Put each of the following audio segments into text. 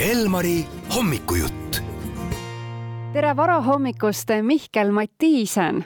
Elmari hommikujutt. tere varahommikust, Mihkel Mattiisen.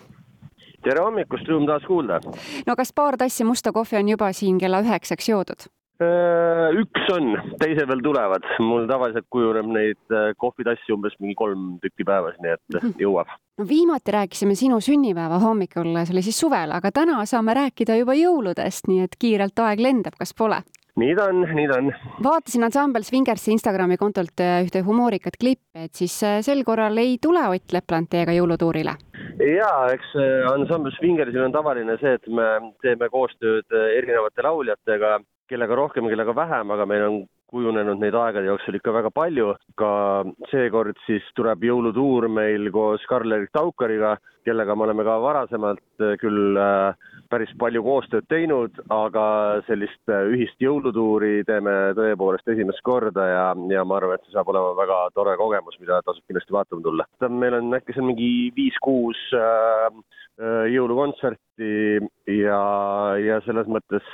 tere hommikust, rõõm taas kuulda. no kas paar tassi musta kohvi on juba siin kella üheksaks joodud? Äh, üks on, teised veel tulevad. mul tavaliselt kujuneb neid äh, kohvitassi umbes mingi kolm tükki päevas, nii et Mhm. jõuab. no viimati rääkisime sinu sünnipäeva hommikul, see oli siis suvel, aga täna saame rääkida juba jõuludest, nii et kiirelt aeg lendab, kas pole? Nii ta on, nii ta on. vaatasin ansambel Svingersi Instagrami kontolt äh, ühte humoorikat klippi, et siis äh, sel korral ei tule Ott Lepland teiega jõulutuurile. ja eks äh, ansambel Swingersil on tavaline see, et me teeme koostööd erinevate lauljatega, kellega rohkem, kellega vähem, aga meil on kujunenud neid aegade jooksul ikka väga palju. ka seekord siis tuleb jõulutuur meil koos Karl-Erik Taukariga, kellega me oleme ka varasemalt äh, küll äh, päris palju koostööd teinud, aga sellist äh, ühist jõulutuuri teeme tõepoolest esimest korda ja, ja ma arvan, et see saab olema väga tore kogemus, mida tasub kindlasti vaatama tulla. meil on äkki seal mingi viis-kuus jõulukontserti ja, ja selles mõttes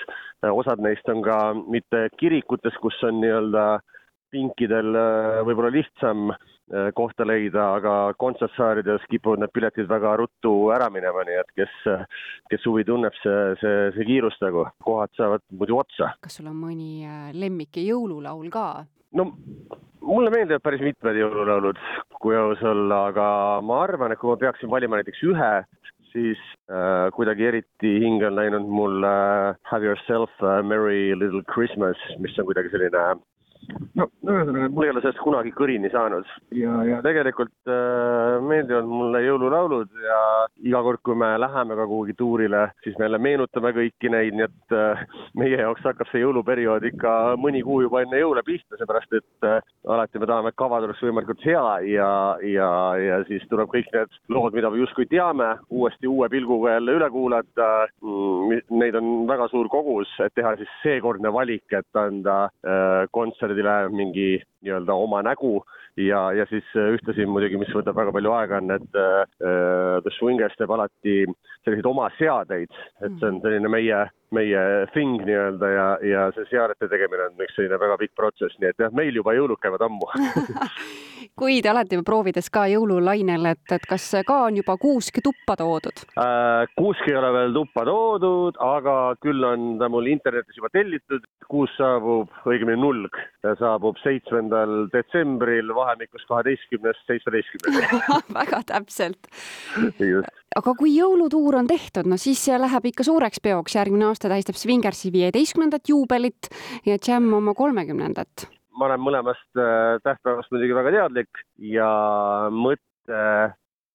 osad neist on ka mitte kirikutes, kus on nii-öelda pinkidel äh, võib-olla lihtsam äh, kohta leida, aga kontsertsaalides kipuvad need piletid väga ruttu ära minema, nii et kes, kes huvi tunneb, see, see, see kiirustagu, kohad saavad muidu otsa. kas sul on mõni äh, lemmik jõululaul ka? no mulle meeldivad päris mitmed jõululaulud, kui aus olla, aga ma arvan, et kui ma peaksin valima näiteks ühe, siis äh, kuidagi eriti hinge on läinud mul äh, Have yourself a merry little Christmas, mis on kuidagi selline no ühesõnaga, mul ei ole sellest kunagi kõrini saanud ja, ja tegelikult äh, meeldivad mulle jõululaulud ja iga kord, kui me läheme ka kuhugi tuurile, siis me jälle meenutame kõiki neid, nii et äh, meie jaoks hakkab see jõuluperiood ikka mõni kuu juba enne jõule pihta, seepärast et äh, alati me tahame, et kavad oleks võimalikult hea ja, ja, ja siis tuleb kõik need lood, mida me justkui teame, uuesti uue pilguga jälle üle kuulata mm,. Neid on väga suur kogus, et teha siis seekordne valik, et anda äh, kontserdile mingi nii-öelda oma nägu ja, ja siis äh, ühtlasi muidugi, mis võtab väga palju aega, on, et äh, The Swingers teeb alati selliseid oma seadeid, et see on selline meie, meie thing nii-öelda ja, ja see seadete tegemine on üks selline väga pikk protsess, nii et jah, meil juba jõulud käivad ammu kui te olete proovides ka jõululainel, et, et kas ka on juba kuusk tuppa toodud? Äh, kuusk ei ole veel tuppa toodud, aga küll on ta mul internetis juba tellitud. kuusk saabub, õigemini nulg, saabub seitsmendal detsembril vahemikus kaheteistkümnest seitsmeteistkümneni. väga täpselt. aga kui jõulutuur on tehtud, no siis see läheb ikka suureks peoks, järgmine aasta tähistab Svingersi viieteistkümnendat juubelit ja Jam oma kolmekümnendat. Ma olen mõlemast äh, tähtpäevast muidugi väga teadlik ja mõtte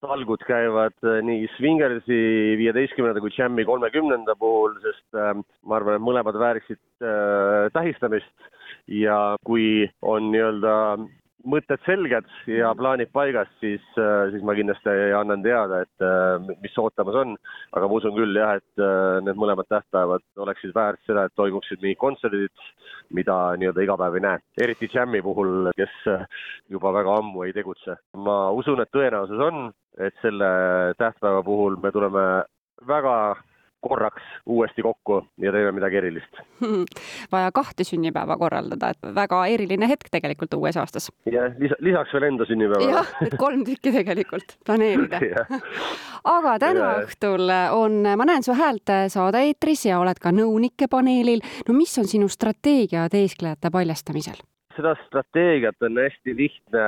talgud käivad äh, nii Svingersi viieteistkümnenda kui Jammi kolmekümnenda puhul, sest äh, ma arvan, et mõlemad vääriksid äh, tähistamist. Ja kui on nii-öelda mõtted selged ja plaanid paigas, siis, siis ma kindlasti annan teada, et mis ootamas on. aga ma usun küll jah, et need mõlemad tähtpäevad oleksid väärt seda, et toimuksid mingid kontserdid, mida nii-öelda iga päev ei näe. eriti Jammi puhul, kes juba väga ammu ei tegutse. ma usun, et tõenäosus on, et selle tähtpäeva puhul me tuleme väga korraks uuesti kokku ja teeme midagi erilist. vaja kahte sünnipäeva korraldada, et väga eriline hetk tegelikult uues aastas. jah, lisa, lisaks veel enda sünnipäeva. jah, et kolm tükki tegelikult planeerida aga täna ja. õhtul on, ma näen su häält saade-eetris ja oled ka nõunike paneelil. no mis on sinu strateegia teesklejate paljastamisel? seda strateegiat on hästi lihtne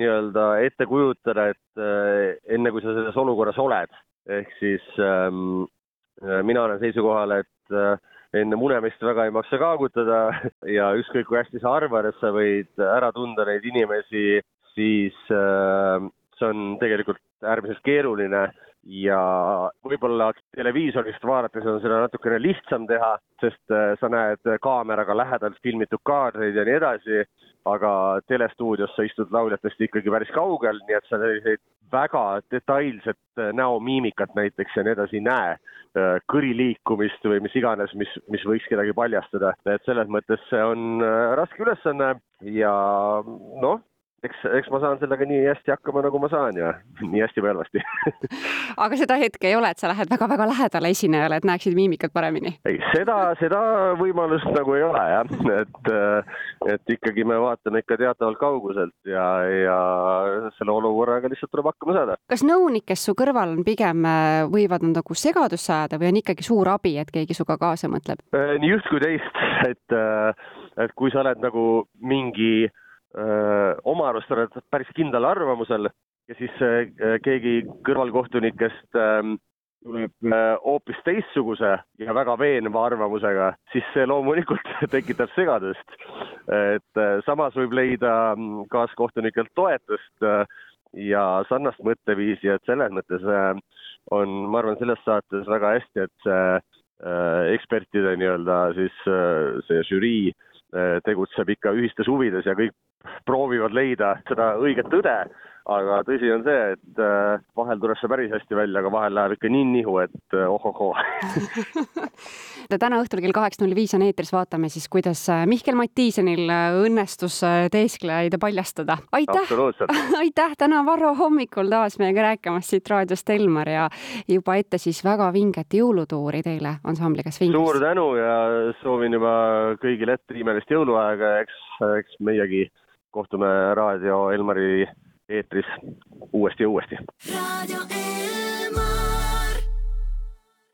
nii-öelda ette kujutada, et äh, enne kui sa selles olukorras oled, ehk siis ähm, mina olen seisukohal, et äh, enne munemist väga ei maksa kaagutada ja ükskõik kui hästi sa arvad, et sa võid ära tunda neid inimesi, siis äh, see on tegelikult äärmiselt keeruline ja võib-olla televiisorist vaadates on seda natukene lihtsam teha, sest sa näed kaameraga lähedalt filmitud kaadreid ja nii edasi, aga telestuudios sa istud lauljatest ikkagi päris kaugel, nii et sa selliseid väga detailset näomiimikat näiteks ja nii edasi ei näe, kõri liikumist või mis iganes, mis, mis võiks kedagi paljastada, et selles mõttes see on raske ülesanne ja noh, eks, eks ma saan sellega nii hästi hakkama, nagu ma saan ja nii hästi või halvasti aga seda hetke ei ole, et sa lähed väga-väga lähedale esinejale, et näeksid miimikat paremini? ei, seda, seda võimalust nagu ei ole jah, et, et ikkagi me vaatame ikka teatavalt kauguselt ja, ja selle olukorraga lihtsalt tuleb hakkama saada. kas nõunik, kes su kõrval on, pigem äh, võivad nad nagu segadusse ajada või on ikkagi suur abi, et keegi sinuga kaasa mõtleb? Äh, nii üht kui teist, et, äh, et kui sa oled nagu mingi oma arust oled päris kindlal arvamusel ja siis keegi kõrvalkohtunikest tuleb hoopis teistsuguse ja väga veenva arvamusega, siis see loomulikult tekitab segadust. et samas võib leida kaaskohtunikelt toetust ja sarnast mõtteviisi, et selles mõttes on, ma arvan, selles saates väga hästi, et see ekspertide nii-öelda siis see žürii tegutseb ikka ühistes huvides ja kõik proovivad leida seda õiget tõde, aga tõsi on see, et äh, vahel tuleb see päris hästi välja, aga vahel läheb ikka nii nihu, et äh, ohohoo täna õhtul kell kaheksa null viis on eetris, vaatame siis, kuidas äh, Mihkel Mattiisenil õnnestus teesklejaid paljastada. aitäh, aitäh täna Varro hommikul taas meiega rääkimast siit raadiost, Elmar, ja juba ette siis väga vinget jõulutuuri teile ansambliga Swing. suur tänu ja soovin juba kõigile ette imelist jõuluaega ja eks, eks meiegi kohtume Raadio Elmari eetris uuesti ja uuesti.